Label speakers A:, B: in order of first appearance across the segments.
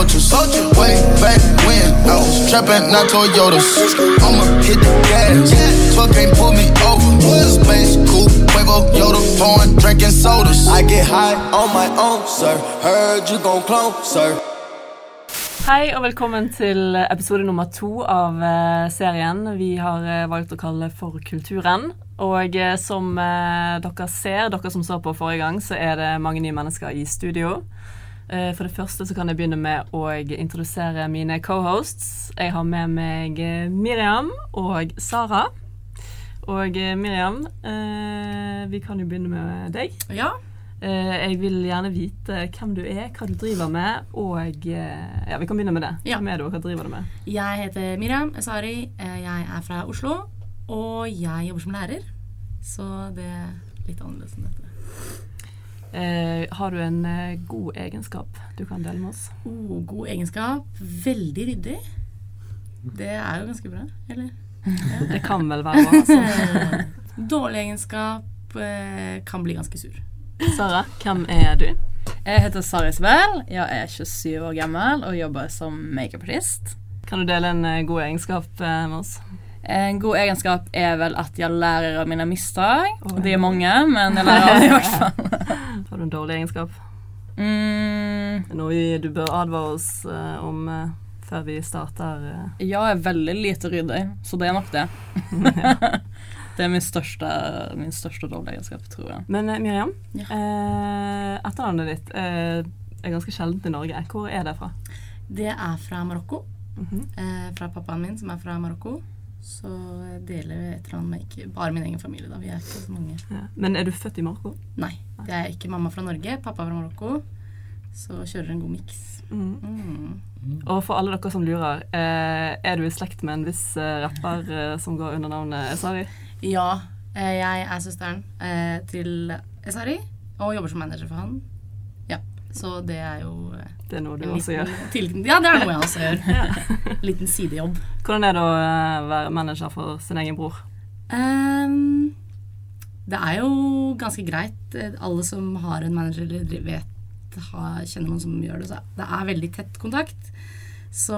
A: coaches. Way back when I was trapping, not Toyotas. I'ma hit the gas. Truck can't pull me over. Space coupe, Quavo, Yoda, pouring, drinking sodas. I get high on my own, sir. Heard you gon' clone, sir.
B: Hei og velkommen til episode nummer to av eh, serien vi har eh, valgt å kalle For kulturen. Og eh, som dere ser, dere som så på forrige gang, så er det mange nye mennesker i studio. Eh, for det første så kan jeg begynne med å introdusere mine cohosts. Jeg har med meg eh, Miriam og Sara. Og eh, Miriam, vi kan jo begynne med deg.
C: Ja.
B: Jeg vil gjerne vite hvem du er, hva du driver med, og Ja, vi kan begynne med det.
C: Ja.
B: Hvem er du, og hva driver du med?
C: Jeg heter Miriam Sari. Jeg er fra Oslo, og jeg jobber som lærer. Så det er litt annerledes enn dette.
B: Eh, har du en eh, god egenskap du kan dele med oss?
C: Oh, god egenskap. Veldig ryddig. Det er jo ganske bra, eller?
B: Det kan vel være bra. Altså.
C: Dårlig egenskap eh, kan bli ganske sur.
B: Sara, hvem er du?
D: Jeg heter Sara Isabel. Jeg er 27 år gammel og jobber som makeupartist.
B: Kan du dele en eh, god egenskap eh, med oss?
D: En god egenskap er vel at jeg lærer av mine mistak. De er mange, men jeg lærer av dem i hvert fall.
B: Har du en dårlig egenskap?
D: Mm,
B: Noe vi, du bør advare oss uh, om uh, før vi starter? Ja,
D: jeg er veldig lite ryddig, så det er nok det. det er min største, min største dårlige egenskap, tror jeg.
B: Men Miriam,
C: Ja.
B: eh, etternavnet ditt eh, er ganske sjeldent i Norge. Hvor er det fra?
C: Det er fra Marokko.
B: Mhm.
C: eh, fra pappaen min, som er fra Marokko. Så jeg deler et eller annet med ikke bare min egen familie, da. Vi er ikke så mange.
B: Ja. Men er du født i Marokko?
C: Nei. Det er ikke mamma fra Norge, pappa fra Marokko. Så kjører en god miks.
B: Mm.
C: Mm.
B: Og for alle dere som lurer, eh, er du i slekt med en viss eh, rapper eh, som går under navnet Esari?
C: Ja, eh, jeg er søsteren eh, til Esari og jobber som manager for han. Ja, Så det er jo eh,
B: Det er noe du også gjør.
C: Ja, det er noe jeg også gjør. Liten sidejobb.
B: Hvordan er det å eh, være manager for sin egen bror?
C: Um, det er jo ganske greit. Eh, Alle som har en manager eller vet har, kjenner noen som gjør det, så det er veldig tett kontakt. Så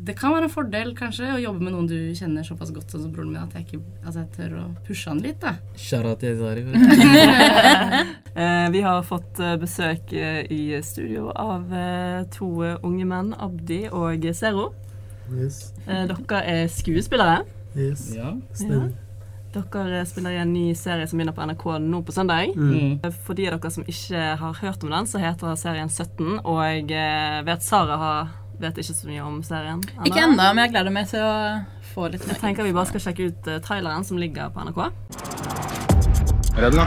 C: det kan være en fordel kanskje å jobbe med noen du kjenner såpass godt som broren min, at jeg, ikke, at jeg tør å pushe han litt. da.
E: Shara til Ezari.
B: Eh, vi har fått eh, besøk eh, i studio av to unge menn, Abdi og Zero.
F: Yes.
B: Eh, dere er skuespillere.
F: yes.
E: Ja.
F: Stemmer.
B: Dere spiller i en ny serie som begynner på NRK nå på søndag.
F: Mm.
B: For de av dere som ikke har hørt om den, så heter serien 17, og vet Sara har, vet ikke så mye om serien.
D: Ikke ennå, men jeg gleder meg til å få litt
B: Jeg
D: mer.
B: tenker vi bare skal sjekke ut eh, traileren som ligger på NRK.
G: Redd nå?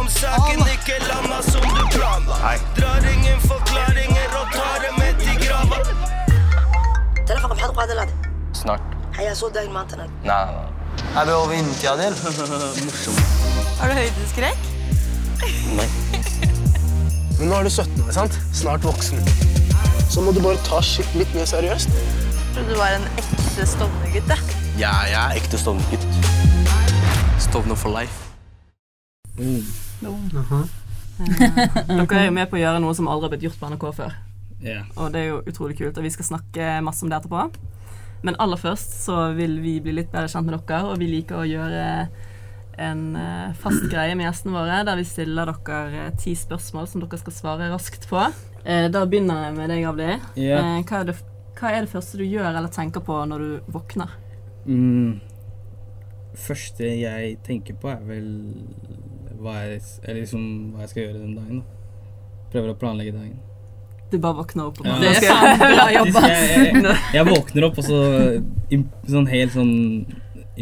A: Om saken ikke landa som du planla. Drar ingen forklaringer og tar det med til grava.
H: تلفق بحط قاعدة لا
G: Snart.
H: هيا سود داين ما انتنا
G: Nei, nei, nei.
H: ابي وبنت يا ديل
B: Har du høydeskrekk?
F: Men nå er du 17 år, sant? Snart voksen. Så må du bare ta shit litt mer seriøst.
I: trodde du var en ekte Stovner-gutt.
G: Ja, jeg er ekte Stovner-gutt. Stovner for life.
B: Dere er jo med på å gjøre noe som aldri har blitt gjort på NRK før.
E: Yeah.
B: Og det er jo utrolig kult, og vi skal snakke masse om det etterpå. Men aller først så vil vi bli litt bedre kjent med dere, og vi liker å gjøre en eh, fast greie med gjestene våre, der vi stiller dere eh, ti spørsmål som dere skal svare raskt på. Eh, Da begynner jeg med deg, Avdi.
E: Yeah.
B: Eh, Hva, er det, hva er det første du gjør eller tenker på når du våkner?
E: Mm. Første jeg tenker på, er vel hva jeg, eller liksom, hva jeg skal gjøre den dagen. da. Prøver å planlegge dagen.
B: Du bare våkner opp og
E: Ja.
D: Det er faen bra jobba.
E: Jeg, jeg, jeg våkner opp, og så sånn helt sånn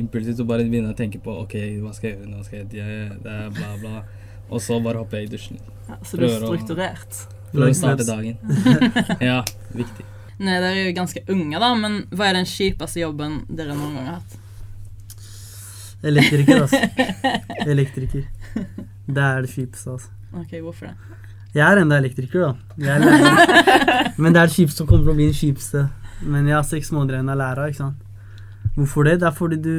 E: impulsivt og bare begynner å tenke på OK, hva skal jeg gjøre nå? Skal jeg, gjøre det er bla, bla. Og så bare hopper jeg i dusjen.
B: Ja, Så du er strukturert.
E: For å starte dagen. Ja, viktig.
D: Nei, dere er jo ganske unge, da, men hva er den kjipeste jobben dere noen gang har hatt?
F: Elektriker, altså. Elektriker. Det er det kjipeste, altså.
D: Ok, hvorfor det?
F: Jeg er enda elektriker, da. Jeg er lærer. Men det er det kjipeste som kommer til å bli den kjipeste. Men jeg har seks måneder igjen av læra, ikke sant. Hvorfor det? Det er fordi du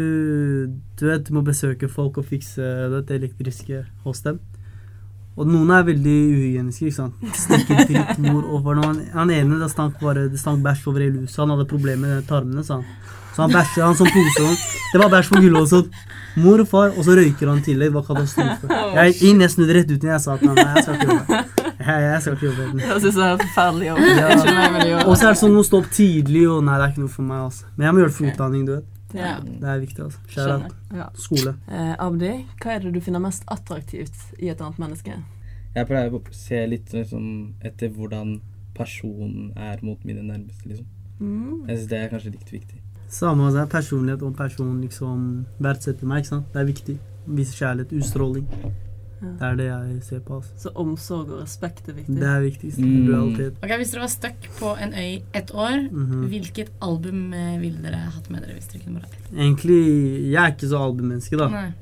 F: Du vet, du må besøke folk og fikse dette elektriske hos dem. Og noen er veldig uhygieniske, ikke sant. Stikker dritt mor over noe. Han, ene det stank bare Det stank bæsj over hele huset. Han hadde problemer med tarmene, sa han. Så han bæsja han som pose. Det var bæsj på gulvet også. Mor og far, og så røyker han i tillegg. Det var katastrofe. Jeg inn, jeg snudde rett ut igjen. Jeg sa at nei, jeg skal ikke jobbe. Jeg, jeg skal ikke jobbe.
B: Jeg syns det er forferdelig jobb.
F: Ja. Og så er det sånn å stå opp tidlig og Nei, det er ikke noe for meg, altså. Men jeg må gjøre det for utdanning, du vet.
D: Ja.
F: Det er viktig, altså. Kjære
B: Ja.
F: skole.
B: Eh, Abdi, hva er det du finner mest attraktivt i et annet menneske?
E: Jeg pleier å se litt liksom, etter hvordan personen er mot mine nærmeste, liksom.
B: Mm.
E: Jeg synes det er kanskje litt viktig.
F: Samme altså, personlighet om personen liksom verdsetter meg, ikke sant. Det er viktig. Vise kjærlighet, utstråling.
B: Ja.
F: Det er det jeg ser på, altså.
B: Så omsorg og respekt er viktig.
F: Det er viktigst.
E: Mm.
F: Okay,
C: Ok, Hvis dere var stuck på en øy ett år,
F: Mhm.
C: hvilket album eh, ville dere hatt med dere? hvis dere kunne bare
F: Egentlig, jeg er ikke så albummenneske, da.
C: Nei.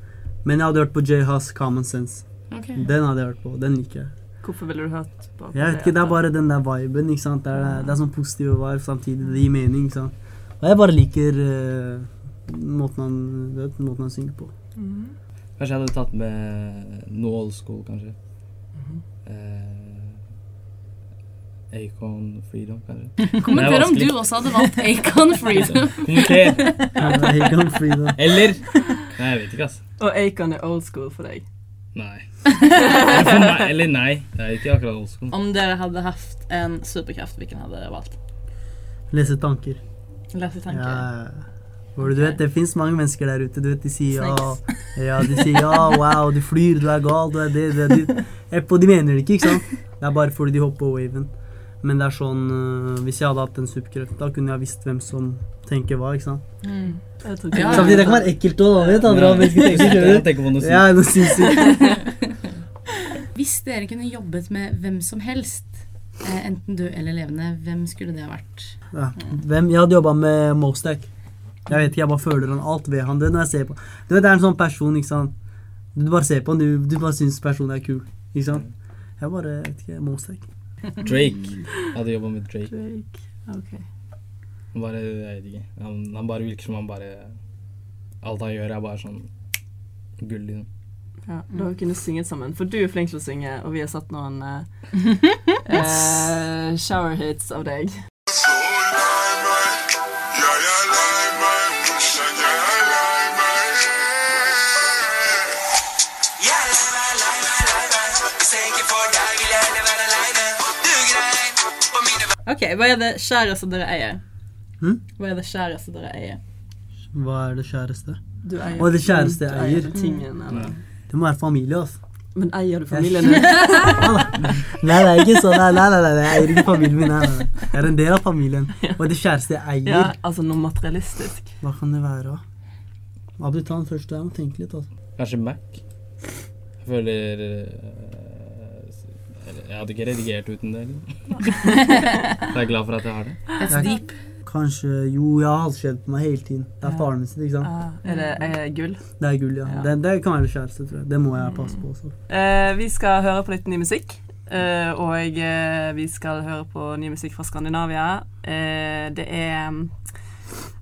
F: Men jeg hadde hørt på J. Huss Common Sense.
C: Okay.
F: Den hadde jeg hørt på. Den liker jeg.
B: Hvorfor ville du hørt på
F: Jeg vet ikke, Det er bare den der viben. ikke sant? Det er, det er sånn positiv vibe samtidig. Det gir mening. ikke sant? Og jeg bare liker uh, måten han, vet, måten han synger på.
B: Mhm.
E: Kanskje jeg hadde tatt med noe old school, kanskje. eh, Acon Freedom, kanskje.
C: Kommenter om du også hadde valgt Acon Freedom.
E: Kommenter!
F: Ja, Freedom.
E: Eller Nei, jeg vet ikke, altså.
B: Og Acon er old school for deg.
E: Nei. Meg, eller nei. Det er ikke akkurat old school.
D: Om dere hadde hatt en superkraft, hvilken hadde dere valgt?
F: Lese tanker.
D: Lese tanker.
F: Ja. For du vet, Det fins mange mennesker der ute. Du vet, De sier ja, ja, de sier ja, wow, du flyr, du er gal, du er det, du er det. Etterpå, De mener det ikke, ikke sant? Det er bare fordi de hopper på waven. Men det er sånn øh, Hvis jeg hadde hatt en superkreft, da kunne jeg visst hvem som tenker hva. ikke sant?
D: Mm.
B: Jeg tror
C: Ja.
F: Samtidig, det kan være ekkelt òg, vet andre
E: Ja.
F: mennesker tenker.
E: Jeg tenker på noe
F: Ja, noe sinnssykt.
C: Hvis dere kunne jobbet med hvem som helst, eh, enten død eller levende, hvem skulle det ha vært?
F: Ja. Hvem? Jeg hadde jobba med Mostek. Jeg vet ikke, jeg bare føler han alt ved han. Det når jeg ser på Du vet, Det er en sånn person, ikke sant. Du bare ser på han, du, du bare syns personen er kul. Ikke sant? Jeg bare jeg vet ikke, Mostek.
E: Drake. Jeg hadde jobba med Drake.
B: Drake. Ok.
E: Han bare, jeg vet ikke. Han, han bare virker som han bare Alt han gjør, er bare sånn gull, liksom.
B: Ja, da kunne synget sammen. For du er flink til å synge, og vi har satt noen uh, uh, shower hits av deg.
D: Ok, hva er det kjæreste dere eier?
F: Hm?
D: Hva er det kjæreste dere eier?
F: Hva er det kjæreste?
B: Du eier
F: Og det kjæreste
B: jeg
F: eier.
B: tingen, eller?
F: Det må være familie, altså.
B: Men eier du familien din?
F: Nei, det er ikke sånn. Nei, nei, nei, nei, jeg eier ikke familien min. Nei, nei. Jeg er en del av familien. Og det kjæreste jeg eier,
B: Ja, altså noe materialistisk.
F: hva kan det være? Abdi, ta den først. Jeg må tenke litt. altså.
E: Kanskje Mac. Jeg føler eh, Jeg hadde ikke redigert uten det. Liksom. Så jeg er glad for at jeg har det.
C: That's deep.
F: Kanskje Jo, jeg har halskjede på meg hele tiden. Det er faren min sitt, ikke sant.
B: Ah, er det eh, gull?
F: Det er gull, ja.
B: Ja.
F: Det, det kan være kjæreste, tror jeg. Det må jeg passe på også.
B: Eh, vi skal høre på litt ny musikk. eh, og eh, vi skal høre på ny musikk fra Skandinavia. Eh, det er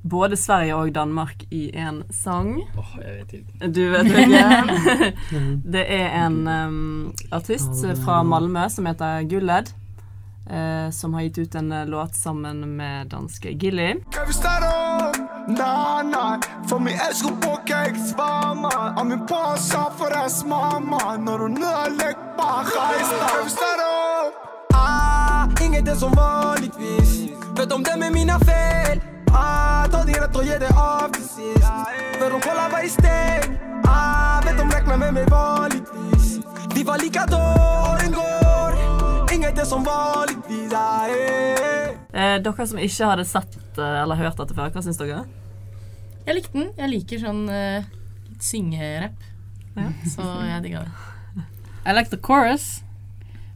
B: både Sverige og Danmark i en sang.
E: Åh, jeg vet ikke.
B: Du vet ikke? det er en um, artist fra Malmö som heter Gulled. Uh, som har gitt ut en uh, låt sammen med danske Gilly.
A: Er? Ah, inget er som vanligvis. Vet om det med mine fel. Ah, ta de rett og gi det av til sist. For hun holder meg i sted. Ah, vet om regner med meg vanligvis. Vi var like da åren går. Inget er som vanligvis. Ah, eh.
B: Eh, dere som ikke hadde sett eh, eller hørt dette før, hva syns dere?
C: Jeg likte den. Jeg liker sånn uh, syngerapp.
B: Ja.
C: Så jeg digga det.
D: I like the chorus.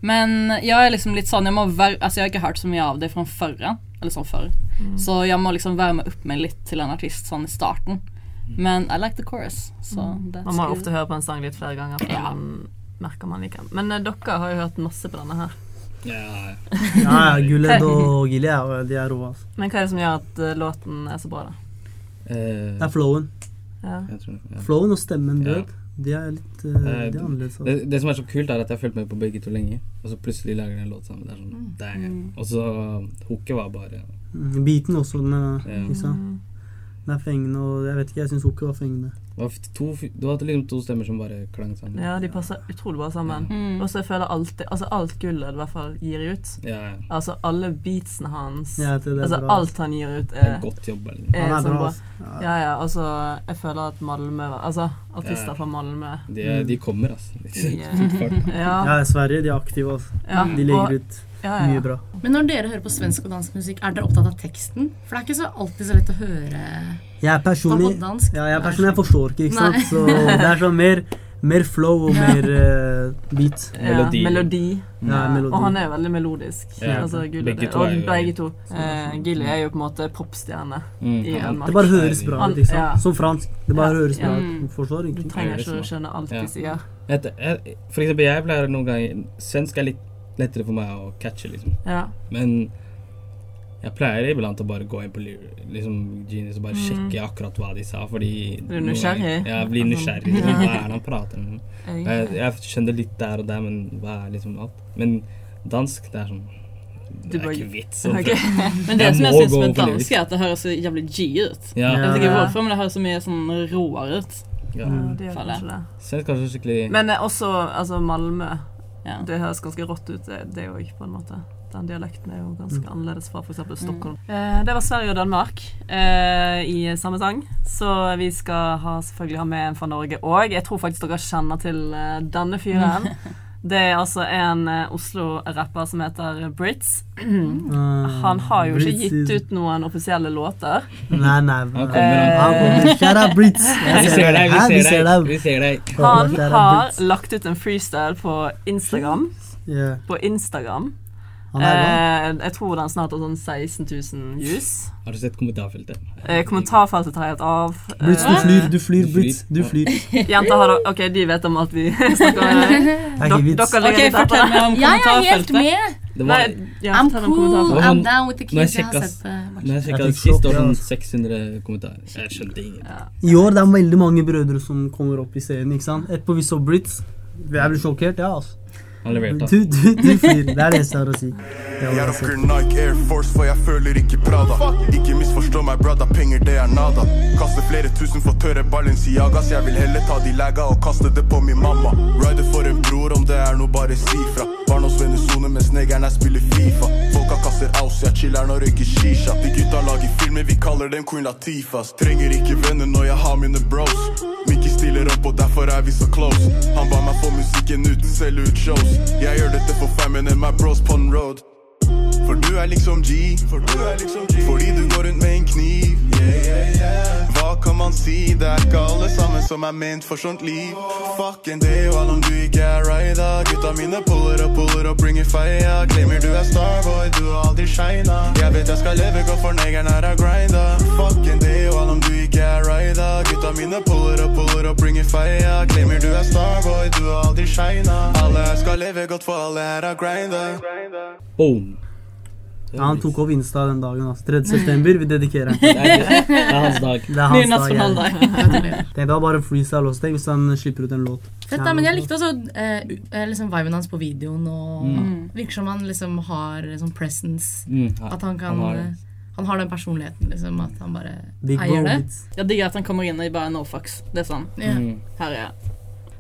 D: Men jeg er liksom litt sånn, jeg må være, altså jeg har ikke hørt så mye av det fra før. Eller sånn før. Så jeg må liksom varme opp meg litt til en artist sånn i starten. Men I like the chorus. So that's
B: Man må
D: good.
B: ofte høre på en sang litt flere ganger før
D: Ja.
B: man merker man liker den. Men uh, dere har jo hørt masse på denne her.
E: Ja, ja.
F: Ja, og er, de er rå, altså.
B: Men hva er det som gjør at uh, låten er så bra, da?
E: Uh,
F: Det er flowen.
B: Ja.
E: tror. Ja.
F: Flowen og stemmen, død.
E: Ja.
F: De er litt uh, De er annerledes.
E: Det,
F: altså.
E: det som er så kult, er at jeg har fulgt med på begge to lenge, og så plutselig lager de en låt sammen. Det er sånn, mm. Og så hooket var bare
F: Mm, Beaten også, den er,
E: Ja.
F: liksom, den er fengende, og jeg vet ikke, jeg syns Hoke var fengende.
E: det var to, Du hadde liksom to stemmer som bare klang sammen.
B: Ja, de passer utrolig bra sammen.
D: Mm.
B: Og så jeg føler alltid Altså alt gullet i hvert fall gir ut.
E: Ja, ja.
B: Altså alle beatsene hans
F: Ja, det, det
B: Altså
F: bra.
B: alt han gir ut,
E: er
B: er,
E: godt jobba. eller?
B: er
F: Han er
B: sånn
F: bra. Ja.
B: Ja, ja, altså Jeg føler at Malmö Altså artister
E: Ja.
B: fra Malmö
E: De, de kommer, altså.
B: Ja.
F: Ja, Sverige, de er aktive. Altså.
B: ja.
F: De legger
B: og-
F: ut
B: ja, ja.
F: mye bra.
C: Men når dere hører på svensk og dansk musikk, er dere opptatt av teksten? For det er ikke så alltid så lett å høre
F: Jeg er
C: på
F: personlig
C: dansk.
F: Ja, jeg er personlig, jeg forstår ikke, ikke sant? Så det er sånn mer, mer flow og mer uh, beat.
B: Ja,
E: Melodi.
B: melodi.
F: Ja, melodi.
B: Og han er veldig melodisk.
E: Ja,
B: altså, Gulli,
E: begge to
B: og
E: er
B: begge to. Eh, Gilly er jo på en måte popstjerne
E: Mm.
B: i. Danmark.
F: Det bare høres bra ut. Som fransk. Det bare
B: Ja.
F: høres bra. Du forstår
B: Du trenger
E: er
B: ikke å skjønne alt
E: Ja.
B: de sier.
E: For eksempel, jeg pleier noen ganger Svensk er litt lettere for meg å catche, liksom.
B: Ja.
E: Men jeg pleier iblant å bare gå inn på liksom, Genius og bare sjekke akkurat hva de sa, fordi
B: Mm. Blir du nysgjerrig?
E: Ja, jeg blir nysgjerrig. Liksom. Hva er det han prater om?
B: Jeg,
E: Jeg, skjønner litt der og der, men hva er liksom alt? Men dansk, det er sånn Det er ikke vits. Okay.
D: Men det
E: Jeg
D: som jeg syns med dansk, er at det høres så jævlig G ut.
E: Ja.
D: Jeg vet ikke hvorfor, men det høres så mye sånn råere ut.
E: ja.
B: ja, det gjør kanskje det. Men eh, også altså Malmö.
D: Ja.
B: Det høres ganske rått ut, det, det òg, på en måte. Den dialekten er jo ganske annerledes fra f.eks. Stockholm. Eh, det var Sverige og Danmark eh, i samme sang, så vi skal ha, selvfølgelig ha med en fra Norge òg. Jeg tror faktisk dere kjenner til eh, denne fyren. Det er altså en eh, Oslo-rapper som heter Brits.
F: Uh,
B: Han har jo ikke gitt ut noen offisielle låter.
F: Nei, nei.
E: Han kommer,
F: Han kommer. Brits.
E: Vi ser deg, vi ser deg. Vi ser deg.
B: Han har lagt ut en freestyle på Instagram.
F: Yeah.
B: På Instagram. Eh, jeg tror den snart har sånn 16 000 views.
E: Har du sett kommentarfeltet?
B: Eh, kommentarfeltet tar helt av.
F: Du
B: Eh,
F: flyr, du flyr,
E: Blitz.
F: Du flyr.
B: Jenter har Ok, de vet om at vi snakker.
F: Det er
B: Dere
F: ikke vits.
D: Ok,
B: litt etter.
D: om
C: Jeg er helt med!
E: Det var,
B: Nei, ja,
C: I'm cool. I'm down with the kids. Jeg har sett
E: jeg sjekka sist, var det
F: ja.
E: sånn 600 kommentarer. Jeg skjønte ingenting.
F: I år det er veldig mange brødre som kommer opp i serien. ikke sant? Etterpå vi så Brits. Jeg blir sjokkert, ja. altså.
E: Han leverte.
F: Du, du, du flyr. Det er det jeg har å si.
J: Jeg
F: altså.
J: rocker Nike Air Force, for jeg føler ikke Prada. Ikke misforstå meg, brada, penger det er nada. Kaster flere tusen for tørre Balenciagas. Jeg vil heller ta de lega og kaste det på min mamma. Rider for en bror, om det er noe, bare si fra. Barn hos vennesone mens negerne spiller Fifa. Folka kaster aus, jeg chiller'n og røyker shisha. De gutta lager filmer, vi kaller dem Queen Latifas. Trenger ikke venner når jeg har mine bros. Mickey stiller opp, og derfor er vi så close. Han ba meg få musikken ut, selge ut shows. Jeg gjør dette for famine and my bros på road. For du er liksom G, for du er liksom G. fordi du går rundt med en kniv. Yeah, yeah, yeah. Hva kan man si? Det er ikke alle sammen som er ment for sånt liv. Fucking day, hva om du ikke er rida? Gutta mine puller og puller og bringer feia. Glemmer du er starboy, du har aldri shina. Jeg vet jeg skal leve godt, for negeren her er grinda. Fucking day, hva om du ikke er rida? Gutta mine puller og puller og bringer feia. Glemmer du er starboy, du har aldri shina. Alle her skal leve godt, for alle her er grinda.
E: Boom!
F: Ja, han tok opp Insta den dagen. altså. 3. september, vi dedikerer den.
E: Det er, det er hans dag.
F: Det er hans dag.
D: nasjonaldag.
F: Tenk Det var bare freestyle også. Tenk hvis han slipper ut en låt.
C: Fett da, men jeg likte også eh, eh, liksom viben hans på videoen. Og
E: Mm.
C: Virker som han liksom har sånn presence.
E: Mm, ja,
C: At han kan
E: han har.
C: Han har den personligheten, liksom. At han bare
F: Big
C: eier det.
D: Jeg digger at han kommer inn i bare no fucks. Det er sånn.
C: Yeah.
E: Mm.
D: Her er jeg.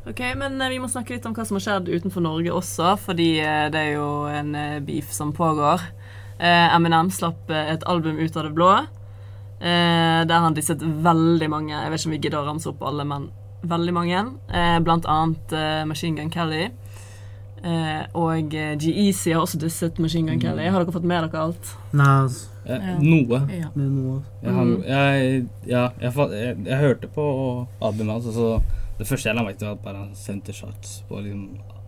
B: Ok, men eh, vi må snakke litt om hva som har skjedd utenfor Norge også, fordi eh, det er jo en beef som pågår. Eh, Eminem slapp eh, et album ut av det blå, eh, der han disset veldig mange. Jeg vet ikke om vi gidder å ramse opp alle, men veldig mange. Eh, blant annet Machine Gun Kelly. Eh, og GEC har også disset Machine Gun Kelly. Har dere fått med dere alt?
F: Nei, altså.
C: Ja.
E: Noe.
C: Ja.
F: Noe.
E: Jeg, har, jeg, ja, jeg, jeg, jeg hørte på albumet hans, og så det første jeg la merke til, var at han sendte shots på liksom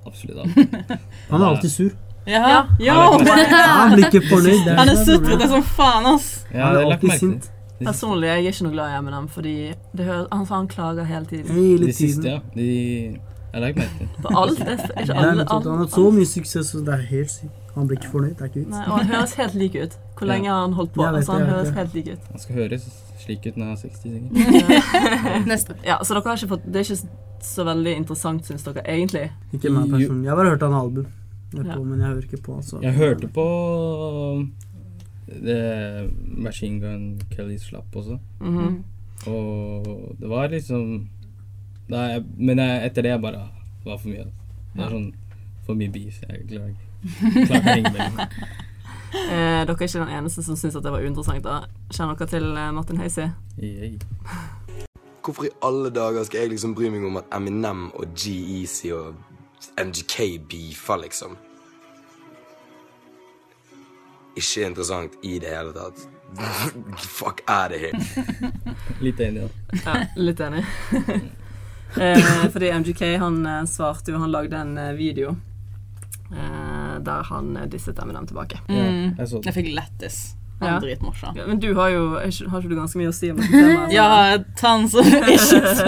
E: absolutt alt.
F: Han er alltid sur.
D: Ja. ja.
E: Han er ikke-
F: fornøyd. det
D: Han er sutrete som faen, ass.
E: Ja,
F: Han
E: det
F: er
E: har jeg lagt
F: alltid sint.
B: Personlig jeg er ikke noe glad i Eminem, fordi det hører, han, han klager hele tiden.
F: Hele
E: De siste, ja. De, jeg lagt merke til.
B: På alt. Det er ikke alle,
F: litt han har så mye suksess, så det er helt sykt. Han blir ikke fornøyd. Det er ikke vits.
B: og han høres helt lik ut. Hvor
E: Ja.
B: lenge har han holdt på?
F: Vet
B: Altså, han høres helt lik ut.
E: Han skal høres slik ut når han er 60, sikkert.
C: Neste.
B: Ja, så dere har ikke fått Det er ikke så veldig interessant, syns dere egentlig?
F: Ikke meg personlig. Jeg har bare hørt han album, jeg
B: Ja.
F: på, men jeg hører ikke på. Så.
E: Jeg hørte på det Machine Gun Kelly slapp også,
B: Mhm.
E: og det var liksom Nei, men jeg, etter det jeg bare var for mye. altså. Det var sånn for mye beef. Jeg klarer ikke. Å.
B: Eh, dere er ikke den eneste som syns det var uinteressant. da. Kjenner dere til eh, Martin Heisi?
K: Hvorfor i alle dager skal jeg liksom bry meg om at Eminem og G-Easy og MGK beefer, liksom? Ikke interessant i det hele tatt. Fuck er det here.
E: Litt enig, da.
B: Ja, litt enig. eh, fordi MGK han eh, svarte jo Han lagde en eh, video eh, der han eh, disset Eminem tilbake.
D: Mm.
E: jeg.
D: Jeg fikk lættis. Han
B: Ja.
D: dritmorsom.
B: Ja, men du har jo Har ikke du ganske mye å si om dette temaet?
D: Jeg har tons of issues.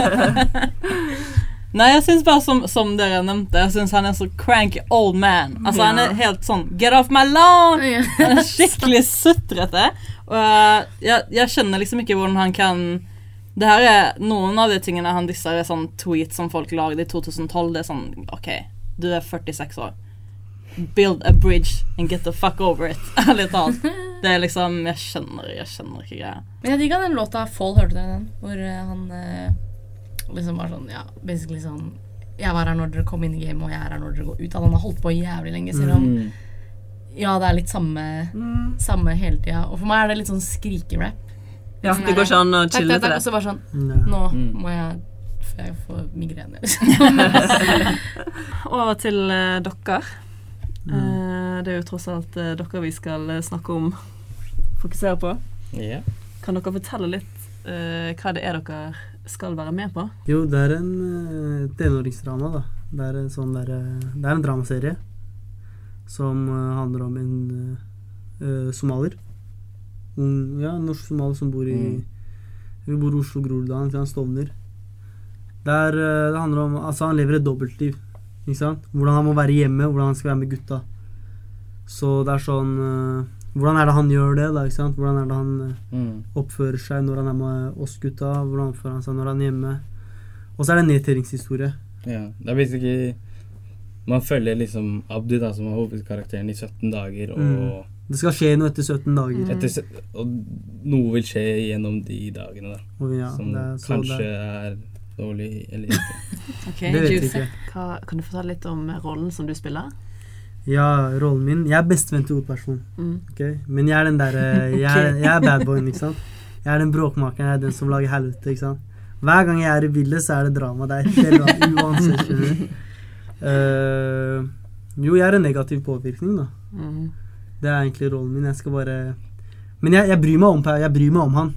D: Nei, jeg syns bare som, som dere nevnte, jeg syns han er så cranky old man. Altså Han er helt sånn Get off my lawn!
C: Ja.
D: Han er skikkelig sutrete. Og eh, jeg, jeg skjønner liksom ikke hvordan han kan Det her er Noen av de tingene han disser, er sånn tweets som folk lagde i 2012. Det er sånn OK, du er 46 år. Build a bridge and get the fuck over it. Ærlig talt. Det er liksom Jeg skjønner Jeg skjønner ikke greia.
C: Men jeg digga den låta Fall, hørte dere den? Hvor eh, han eh, liksom bare sånn, ja, basically sånn Jeg var her når dere kom inn i gamet, og jeg er her når dere går ut. Han har holdt på jævlig lenge, selv om
E: Mm.
C: ja, det er litt samme, samme hele tida. Og for meg er det litt sånn skrikerap.
B: Ja, det går ikke an å chille til det.
C: Og så bare sånn. Nå
E: Mm.
C: må jeg For jeg får migrene. Liksom.
B: Over til uh, dere. Uh, det er jo tross alt uh, dere vi skal snakke om, fokusere på.
E: Yeah.
B: Kan dere fortelle litt eh, hva det er dere skal være med på?
F: Jo, det er en uh, tenåringsdrama, da. Det er en sånn der, eh, Det er en dramaserie som eh, handler om en eh, somalier. Ung, ja, en norsk somalier som bor i
E: Mm.
F: Vi bor i Oslo, Groruddalen, til han Stovner. Det, er, eh, det handler om Altså, han lever et dobbeltliv. Ikke sant? Hvordan han må være hjemme, hvordan han skal være med gutta. Så det er sånn eh, Hvordan er det han gjør det, da? ikke sant? Hvordan er det han eh,
E: Mm.
F: oppfører seg når han er med oss gutta, hvordan oppfører han seg når han er hjemme. Og så er det en nedtellingshistorie.
E: Ja, det er basically Man følger liksom Abdi, da, som er hovedkarakteren, i 17 dager, og,
F: Mm. Det skal skje noe etter 17 dager.
E: etter, og noe vil skje gjennom de dagene, da.
F: Oh, ja,
E: som
F: er,
E: kanskje er dårlig eller ikke.
D: okay,
F: det vet vi ikke.
B: Hva, kan du fortelle litt om rollen som du spiller?
F: Ja, rollen min Jeg er bestevenn til hovedpersonen.
B: Mm.
F: Okay? Men jeg er den derre jeg, er- jeg er badboyen, ikke sant. Jeg er den bråkmakeren, jeg er den som lager helvete, ikke sant. Hver gang jeg er i bildet, så er det drama. Det er helt uansett, skjønner du. Eh, jo, jeg er en negativ påvirkning, da.
B: Mm.
F: Det er egentlig rollen min. Jeg skal bare Men jeg, jeg, bryr meg om, jeg bryr meg om han.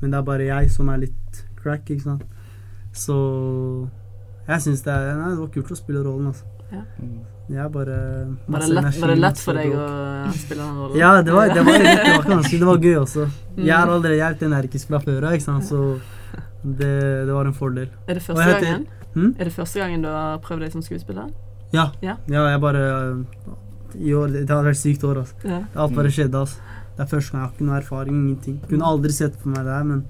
F: Men det er bare jeg som er litt crack, ikke sant. Så jeg syns det er Nei, det var kult å spille rollen, altså.
B: Ja.
F: Er bare
B: Var det,
F: masse
B: lett,
F: energi,
B: var det lett for deg å spille den rollen?
F: Ja, det var, det var. Det var ikke. Det var gøy også.
B: Mm.
F: Jeg har allerede hjulpet en erkisk fra før av, så det, det var en fordel.
B: Er det første
F: heter-
B: gangen?
F: Hmm?
B: Er det første gangen du har prøvd deg som skuespiller?
F: Ja.
B: Ja.
F: ja jeg bare i år, Det har vært sykt år, altså.
B: Ja.
F: Alt bare skjedde, altså. Det er første gang jeg har ikke noe erfaring, ingenting. Kunne aldri sett på meg det her, men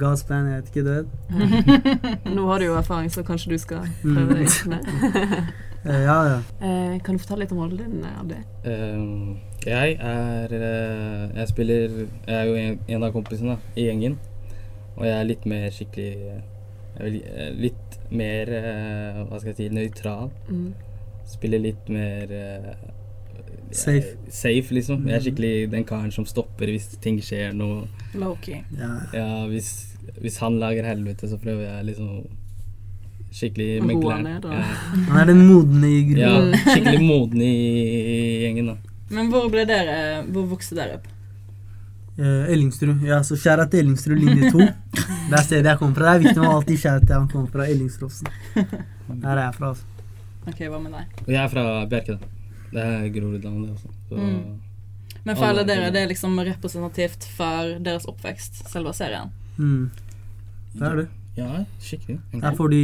F: God's plan, jeg vet ikke det.
B: Nå har du jo erfaring, så kanskje du skal
F: Mm.
B: prøve deg
F: Ja, ja.
B: Eh, kan du fortelle litt om rollen din, Abdi?
E: Eh, jeg er eh, Jeg spiller Jeg er jo en, en av kompisene i gjengen. Og jeg er litt mer skikkelig jeg vil, eh, Litt mer eh, Hva skal jeg si nøytral.
B: Mm.
E: Spiller litt mer eh,
F: Safe.
E: safe, liksom. Jeg er skikkelig den karen som stopper hvis ting skjer noe.
D: Low-key.
F: ja.
E: Ja, hvis, hvis han lager helvete, så prøver jeg liksom Skikkelig
B: med
E: Ja,
F: Han er den modne i
E: ja, skikkelig moden i, gjengen, da.
D: Men hvor ble dere Hvor vokste dere opp?
F: Eh, Ellingsrud. Ja, så skjæra til Ellingsrud linje 2. Det er stedet jeg kommer fra. Det er viktig å alltid skjære til han kommer fra. Ellingsrofsen. Der er jeg fra, altså.
D: Ok, hva med deg?
E: Jeg er fra Bjerke, da. Det er Groruddalen, det også. Så,
D: Mm. Men
E: Alle er
D: dere det er liksom representativt for deres oppvekst, selve serien?
F: Mm. Det er det.
E: Ja, skikkelig.
F: Det er fordi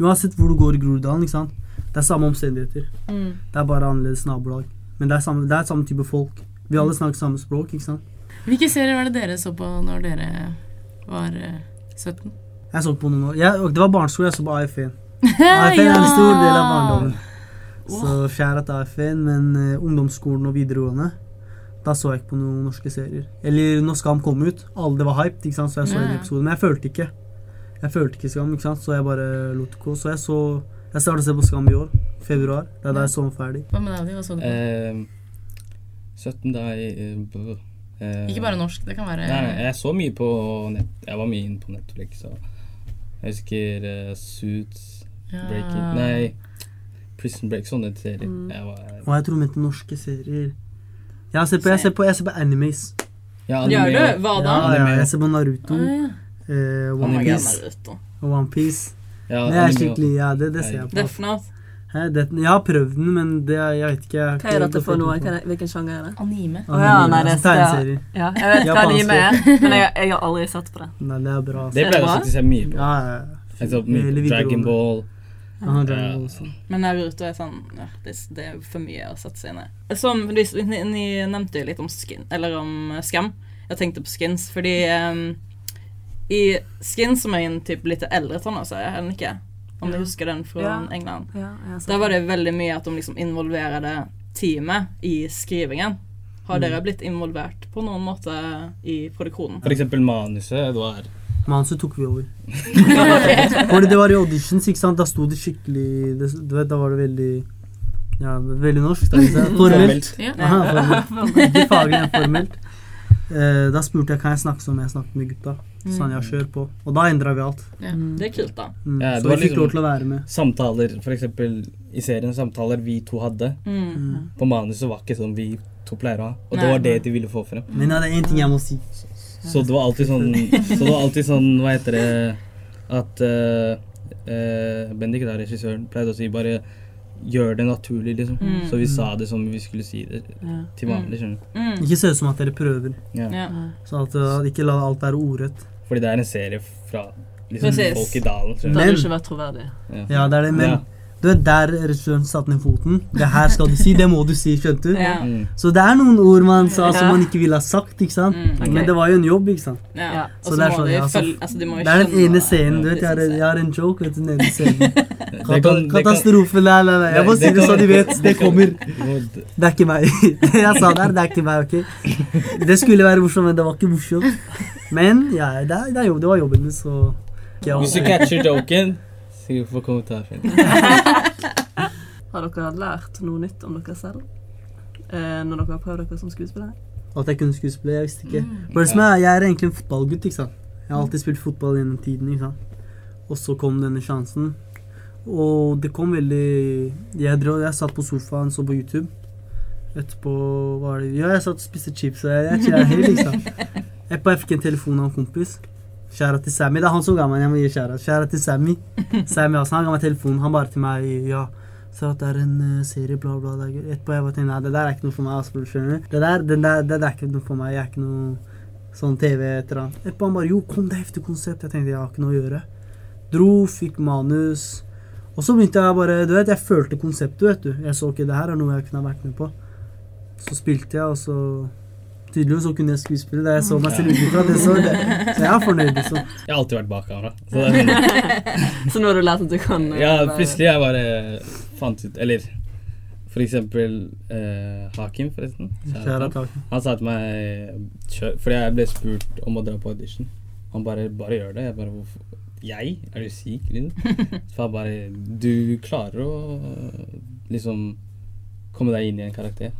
F: Uansett hvor du går i Groruddalen, ikke sant. Det er samme omstendigheter.
D: Mm.
F: Det er bare annerledes nabolag. Men det er samme, det er samme type folk. Vi alle snakker samme språk, ikke sant.
C: Hvilke serier var det dere så på når dere var eh, 17?
F: Jeg så på noen år jeg, Det var barneskole, jeg så på AF1. ja! er en stor del av barndommen. Så skjæra til AFN, men uh, ungdomsskolen og videregående da så jeg ikke på noen norske serier. Eller når Skam kom ut. Alle det var hyped, ikke sant? så jeg så en
C: Ja.
F: episode. Men jeg følte ikke. Jeg følte ikke Skam, ikke sant? så jeg bare lot det gå. Så jeg så Jeg startet å se på Skam i år. Februar. Det er da jeg så den ferdig.
C: Hva med deg, Adi? Hva så du på?
E: Eh, 17 da i eh,
C: Ikke bare norsk, det kan være
E: Nei, nei, jeg så mye på nett. Jeg var mye inne på Netflix. Så jeg husker uh, Suits,
C: Ja.
E: Breaking Nei, Prison Break, sånne serier. Jeg var
F: Og jeg tror mente norske serier. Jeg ser på, jeg ser på, jeg ser på animes.
E: Ja,
D: Gjør du? Hva da?
F: Ja, ja, jeg ser på Naruto,
C: Ah, ja.
F: Eh,
D: Oh
F: One Piece.
E: Ja,
F: Det er skikkelig, ja, det, det ser jeg på.
D: Death Note.
F: Hæ, det, jeg har prøvd den, men det, er- jeg vet ikke. Jeg
B: Hva er dette for noe? er det? Hvilken sjanger er det?
C: Anime.
B: Oh, ja, nei, det
F: altså
B: er
F: tegneserier.
B: Ja, jeg vet hva anime er, men jeg, jeg har aldri sett på det.
F: Nei, det er bra.
E: Det
B: Er
E: pleier jeg å se mye på.
F: Ja, ja,
E: mye Dragon. Ball.
F: Ja, Dragon Ball.
D: Men Naruto er sånn ja, det, det er for mye å sette seg inn i. Som ni, nevnte jo litt om skin, eller om Skam. Jeg tenkte på Skins, fordi em, i Skin, som er en typ litt eldre tenårserie, er den ikke? Om du husker den fra
B: Ja.
D: England. Der var det veldig mye at de liksom involverte teamet i skrivingen. Har
F: Mm.
D: dere blitt involvert på noen måte i produksjonen?
E: For eksempel manuset. Det var
F: Manuset tok vi over. Fordi det var i auditions, ikke sant. Da sto det skikkelig det, Du vet, da var det veldig Ja, veldig norsk. Da. Formelt.
C: Ja.
F: Aha, formelt. Ikke faglig, formelt. Eh, da spurte jeg kan jeg snakke som jeg snakket med gutta. Så sa han ja, kjør på. Og da endra vi alt.
C: Ja.
D: Det er kult, da.
F: Mm.
E: Ja, det
F: så vi fikk
E: liksom-
F: lov til å være med.
E: samtaler, eksempel i serien, samtaler vi to hadde.
D: Mm.
E: På manuset var ikke sånn vi to pleier å ha. Og det var det de ville få frem.
F: Men ja, det er én ting jeg må si.
E: Så det var alltid sånn Så det var alltid sånn, hva heter det At uh, Bendik, da, regissøren, pleide å si bare gjør det naturlig, liksom.
D: Mm.
E: Så vi sa det som vi skulle si det
B: Ja.
E: til vanlig, skjønner du.
D: Mm.
F: Ikke se ut som at dere prøver.
E: Ja.
D: Ja.
F: Så at, uh, ikke la alt være ordrett.
E: Fordi det er en serie fra liksom, folk i dalen.
B: Det hadde
F: Men-
B: ikke vært troverdig.
E: Ja.
F: Ja, det er det, men
E: Ja.
F: du vet der regissøren satte ned foten. Det her skal du si, det må du si, skjønte du?
D: Ja.
E: Mm.
F: Så det er noen ord man sa som man ikke ville ha sagt, ikke sant?
D: Mm,
B: ok.
F: Men det var jo en jobb, ikke sant?
D: Ja.
F: Så
D: så
F: det er sånn,
D: de
F: ja, så-
D: følge Altså, de
F: Det er den ene scenen, du vet. Jeg har, jeg har en joke, vet du, nede i scenen.
E: Det kan-
F: Katastrofe, nei, nei, nei. Jeg må si det så de vet. Det kommer. Det er ikke meg. Det jeg sa der, det er ikke meg, ok? Det skulle være morsomt, men det var ikke morsomt. Men ja, det, er, det, er jobb, det var jobben min, så ja,
E: Hvis du catcher joken, skriv på kommentarfeltet.
B: Har dere lært noe nytt om dere selv eh, når dere har prøvd dere som skuespiller?
F: At jeg kunne skuespille, jeg visste ikke. Det er, Jeg er egentlig en fotballgutt, ikke sant. Jeg har alltid spilt fotball gjennom tiden, ikke sant. Og så kom denne sjansen. Og det kom veldig Jeg, drev, jeg satt på sofaen, så på YouTube. Etterpå var det Ja, jeg satt og spiste chips, og jeg, jeg jeg, helt, liksom. Etterpå jeg fikk en telefon av en kompis. Kjære til Sammy. Det er han som ga meg. Jeg må gi kjære. Kjære til Sammy. Sammy altså, han ga meg telefonen. Han bare til meg Ja, sa at det er en eh, serie, bla, bla. Er. Etterpå jeg bare tenkte nei, det der er ikke noe for meg. Altså? Det der, det der, det der er ikke noe for meg. Jeg er ikke noe sånn TV et eller annet. Etterpå han bare Jo, kom, det er heftig konsept. Jeg tenkte jeg har ikke noe å gjøre. Dro, fikk manus. Og så begynte jeg bare Du vet, jeg følte konseptet, vet du. Jeg så ikke det her er noe jeg kunne ha vært med på. Så spilte jeg, og så Tydeligvis så kunne jeg skuespille. Det jeg så meg selv utenfra, det så det. Så jeg er fornøyd, liksom.
E: Jeg har alltid vært bak kamera. Så det
B: Så nå har du lært at du kan eh,
E: ja, plutselig jeg bare fant ut Eller for eksempel eh, Hakim, forresten.
F: Kjære Hakim.
E: Han sa til meg kjør, Fordi jeg ble spurt om å dra på audition. Han bare 'bare gjør det'. Jeg bare hvorfor? Jeg? Er du syk? Liksom? Så bare 'Du klarer å liksom komme deg inn i en karakter'.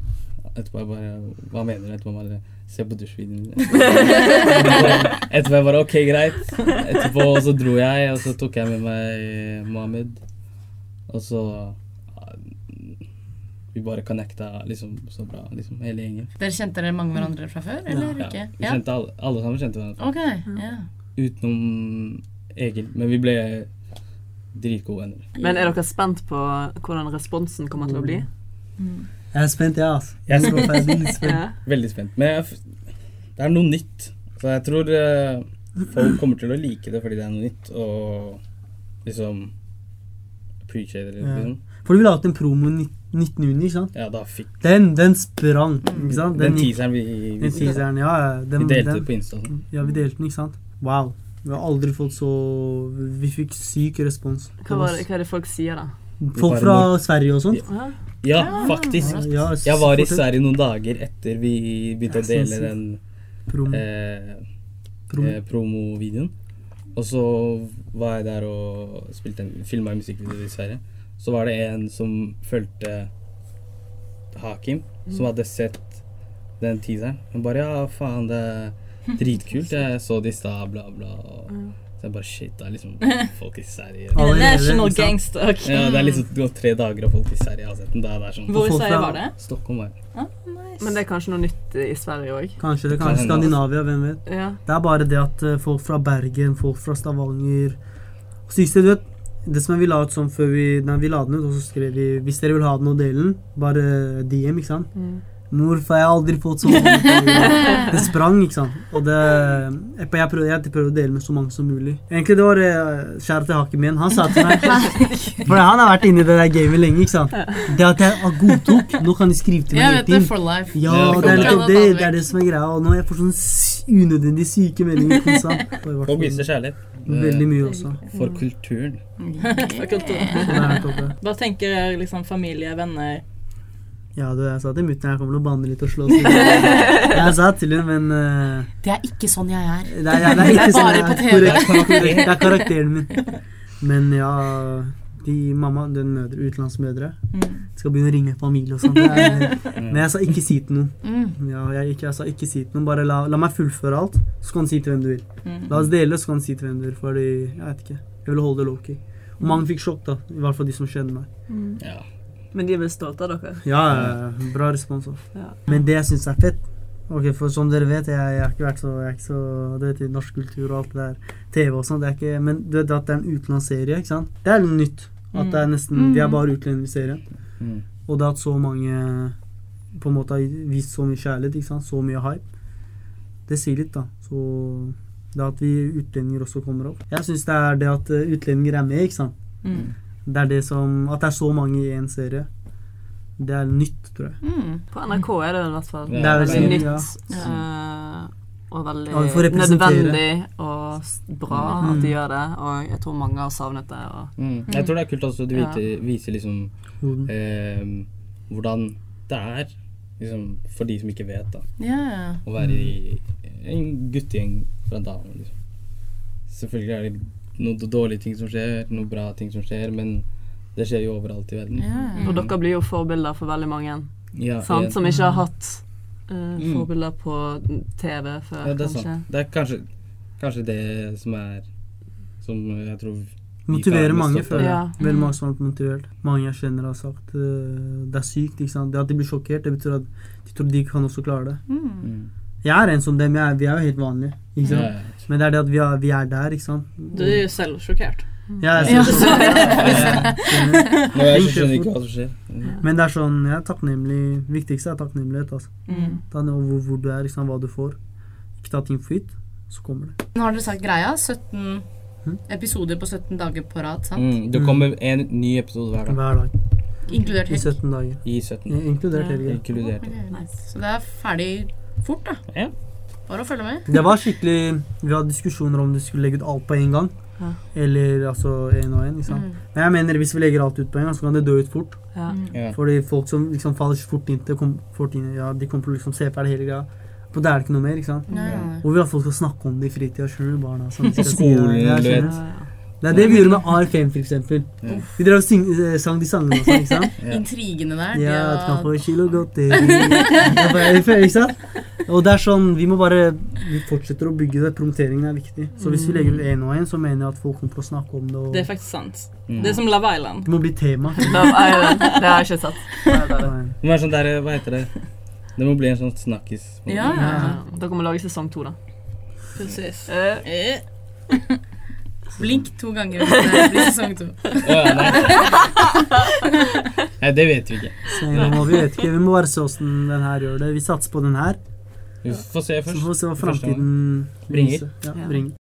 E: Etterpå jeg bare 'Hva mener du?' Etterpå bare 'Se på dusjvideoen Etterpå Etterpå jeg bare 'Ok, greit'. Etterpå så dro jeg, og så tok jeg med meg Mohammed. Og så Vi bare connecta liksom så bra, liksom, hele gjengen.
C: Dere kjente dere mange hverandre fra før, eller
E: Ja,
C: ikke?
E: vi kjente alle, alle sammen kjente hverandre.
C: Okay, yeah.
E: Utenom Egil. Men vi ble dritgode venner.
B: Men er dere spent på hvordan responsen kommer til å bli?
F: Jeg er spent, ja, altså.
E: Jeg er spent.
F: Jeg er spent.
B: Ja.
E: Veldig spent. Men jeg, det er noe nytt. Så jeg tror uh, folk kommer til å like det fordi det er noe nytt, og liksom appreciate det.
F: Ja.
E: Liksom.
F: For du ville hatt en promo 19. juni, ikke sant?
E: Ja, da fikk
F: Den, den sprang, ikke sant?
E: Den
F: den
E: teaseren vi,
F: Den teaseren, ja. ja, Den,
E: vi delte
F: den,
E: på Insta. sånn.
F: Ja, vi delte den, ikke sant? Wow. Vi har aldri fått så Vi fikk syk respons.
B: Hva, var hva er det folk sier, da?
F: Folk fra Sverige og sånt.
B: Ja.
E: Ja, faktisk.
F: Ja,
E: Jeg var i. Sverige noen dager etter vi begynte å dele den
F: Promo.
E: eh, eh, promovideoen. Og så var jeg der og spilte en, filma en musikkvideo i Sverige. Så var det en som fulgte Hakim, som hadde sett den teaseren. Han bare ja, faen, det dritkult. Jeg så det i stad, bla, bla. Og så jeg bare shit, det er liksom folk i Sverige.
D: National
F: ikke Okay.
D: gangster.
E: Ja, det er liksom gått tre dager, og folk i Sverige har sett den. Det er det sånn
D: Hvor i Sverige var det?
E: Stockholm var
D: Ah, nice.
B: Men det er kanskje noe nytt i Sverige òg?
F: Kanskje det, kanskje Skandinavia, hvem vet.
B: Ja.
F: Det er bare det at eh, folk fra Bergen, folk fra Stavanger Siste, du vet Det som vi la ut sånn før vi Nei, vi la den ut, og så skrev vi Hvis dere vil ha den og dele den, bare DM, ikke sant?
B: Mm.
F: Morfar, jeg har aldri fått så mange. Det sprang, ikke sant. Og det Jeg jeg prøvde, jeg prøvde å dele med så mange som mulig. Egentlig det var eh, Kjære til Hakim igjen. Han sa til meg For han har vært inne i det der gamet lenge, ikke sant. Det at jeg har godtok Nå kan de skrive til meg
C: Jeg vet det for life.
F: Ja,
E: Ja,
F: det er,
C: for life.
F: det, det er det som er greia. Og nå jeg får sånne s- unødvendig syke meldinger konstant.
E: Folk viser kjærlighet.
F: Veldig mye også.
E: For kulturen.
D: For kultur.
F: Så det nettopp det.
D: Hva tenker liksom familie, venner
F: Ja, du, jeg sa til mutter'n jeg kommer til å banne litt og slå litt. Jeg sa til henne, men uh,
C: Det er ikke sånn jeg er.
F: det, er, det er ikke sånn
C: bare
F: jeg
C: på
F: er.
C: TV.
F: Korrekt, korrekt. Det er karakteren min. Men ja de mamma, den mødre, utenlandsmødre,
C: Mm.
F: skal begynne å ringe familie og sånn. Men jeg sa ikke si til noen.
C: Mm.
F: Ja, jeg, ikke, jeg sa ikke si til noen. Bare la, la meg fullføre alt, så kan du si til hvem du vil.
C: Mm.
F: La oss dele, så kan du si til hvem du vil. Fordi jeg vet ikke. Jeg ville holde det low-key. Og mange fikk sjokk, da. I hvert fall de som kjenner meg.
E: Ja.
B: Men de er vel stolte av dere?
F: Ja, ja, bra respons.
B: Ja.
F: Men det jeg syns er fett Ok, for Som dere vet, jeg, jeg har ikke vært så Jeg er ikke så Du vet, i norsk kultur og alt det der. TV og sånn. Men du vet at det er en utenlandsserie, ikke sant? Det er litt nytt. At det er nesten Vi er bare utlendinger i serien.
E: Mm.
F: Og det at så mange på en måte har vist så mye kjærlighet, ikke sant? så mye hype, det sier litt, da. Så det at vi utlendinger også kommer opp. Jeg syns det er det at eh, utlendinger er med, ikke sant.
C: Mm.
F: Det er det som At det er så mange i én serie. Det er nytt, tror jeg.
C: Mm.
B: På NRK er det i hvert fall
F: Det er vel
B: veldig nytt.
F: ja.
B: eh, og veldig
F: Ja,
B: nødvendig og bra
F: Mm.
B: at de gjør det. Og jeg tror mange har savnet det. Og
E: Mm. Jeg tror det er kult også at du
B: Ja.
E: viser, viser liksom eh, hvordan det er liksom, for de som ikke vet, da.
C: Yeah.
E: Å være i en guttegjeng fra damer. Liksom. Selvfølgelig er det noen dårlige ting som skjer, noen bra ting som skjer, men det skjer jo overalt i verden.
C: Ja.
B: Og dere blir jo forbilder for veldig mange
E: Ja,
B: sant? som ikke har hatt eh,
E: Mm.
B: forbilder på TV før,
E: ja, det er
B: kanskje.
E: sant. Det er kanskje, kanskje det som er Som jeg tror
F: Motiverer mange, føler jeg.
B: Ja.
F: Veldig mange som har motivert. Mange jeg kjenner har sagt uh, det er sykt. ikke sant? Det at de blir sjokkert, det betyr at de tror de kan også klare det.
C: Mm.
E: Mm.
F: Jeg er en som dem. Jeg er, vi er jo helt vanlige. ikke sant?
E: Ja, ja.
F: Men det er det at vi er, vi er der, ikke sant.
D: Du er jo selv sjokkert.
F: Jeg er
C: Ja.
F: så-
E: Nå jeg skjønner ikke hva som skjer. Mm.
F: Men det er sånn, jeg er takknemlig. Viktigste er takknemlighet. altså.
D: Mm.
F: Ned hvor, hvor du er, liksom, hva du får. Ikke ta ting for gitt, så kommer det.
C: Nå har dere sagt greia. 17
F: Mm.
C: episoder på 17 dager på rad, sant?
E: Mm. Det kommer en ny episode hver dag.
F: Hver dag.
C: Inkludert
F: I
C: helg.
F: 17 dager.
E: I 17.
F: I- Inkludert helgen.
E: Inkludert.
C: nice. Så det er ferdig fort, da.
E: Ja.
C: Bare å følge med.
F: Det var skikkelig Vi hadde diskusjoner om du skulle legge ut alt på en gang.
B: Ja.
F: Eller altså én og én. Liksom.
C: Mm.
F: Men jeg mener hvis vi legger alt ut på en gang, så kan det dø ut fort.
B: Ja.
E: Ja.
F: Fordi folk som liksom faller fort inn til kom, fort inn, ja, De kommer til å liksom se ferdig hele greia. På det er det ikke noe mer. ikke sant?
C: Nei.
F: Og vil at folk skal snakke om det i fritida. Du, barna? Sånn, si,
E: skolen, du vet.
F: Det er det vi gjorde med AR5, for eksempel.
E: Ja.
F: Vi drev og syng, eh, sang de sangene og sånn, ikke sant?
E: Ja.
C: Intrigene der. de
F: Ja, du kan få en kilo godteri. Ikke sant? Og det er sånn, vi må bare Vi fortsetter å bygge det. Promoteringen er viktig. Så hvis vi legger ut én og én, så mener jeg at folk kommer til å snakke om det. Og
D: Det er faktisk sant.
E: Mm.
D: Det er som Love Island.
F: det må bli tema.
B: Love Island. Det har jeg ikke satt. Det det.
F: Nei.
E: Det må være sånn der, hva heter det? Det må bli en sånn snakkis.
C: Ja, ja.
B: Ja. Dere å lage sesong to, da.
D: Precis.
B: Eh,
D: Eh.
C: Blink to ganger hvis det blir sesong to.
E: oh, ja, nei. nei, det vet vi ikke.
F: Så nå må vi vet ikke. Vi må bare se åssen den her gjør det. Vi satser på den her.
E: Vi får se
F: Så får vi se hva framtiden
E: Bringer.
F: Ja,
B: Ja.
F: bringer.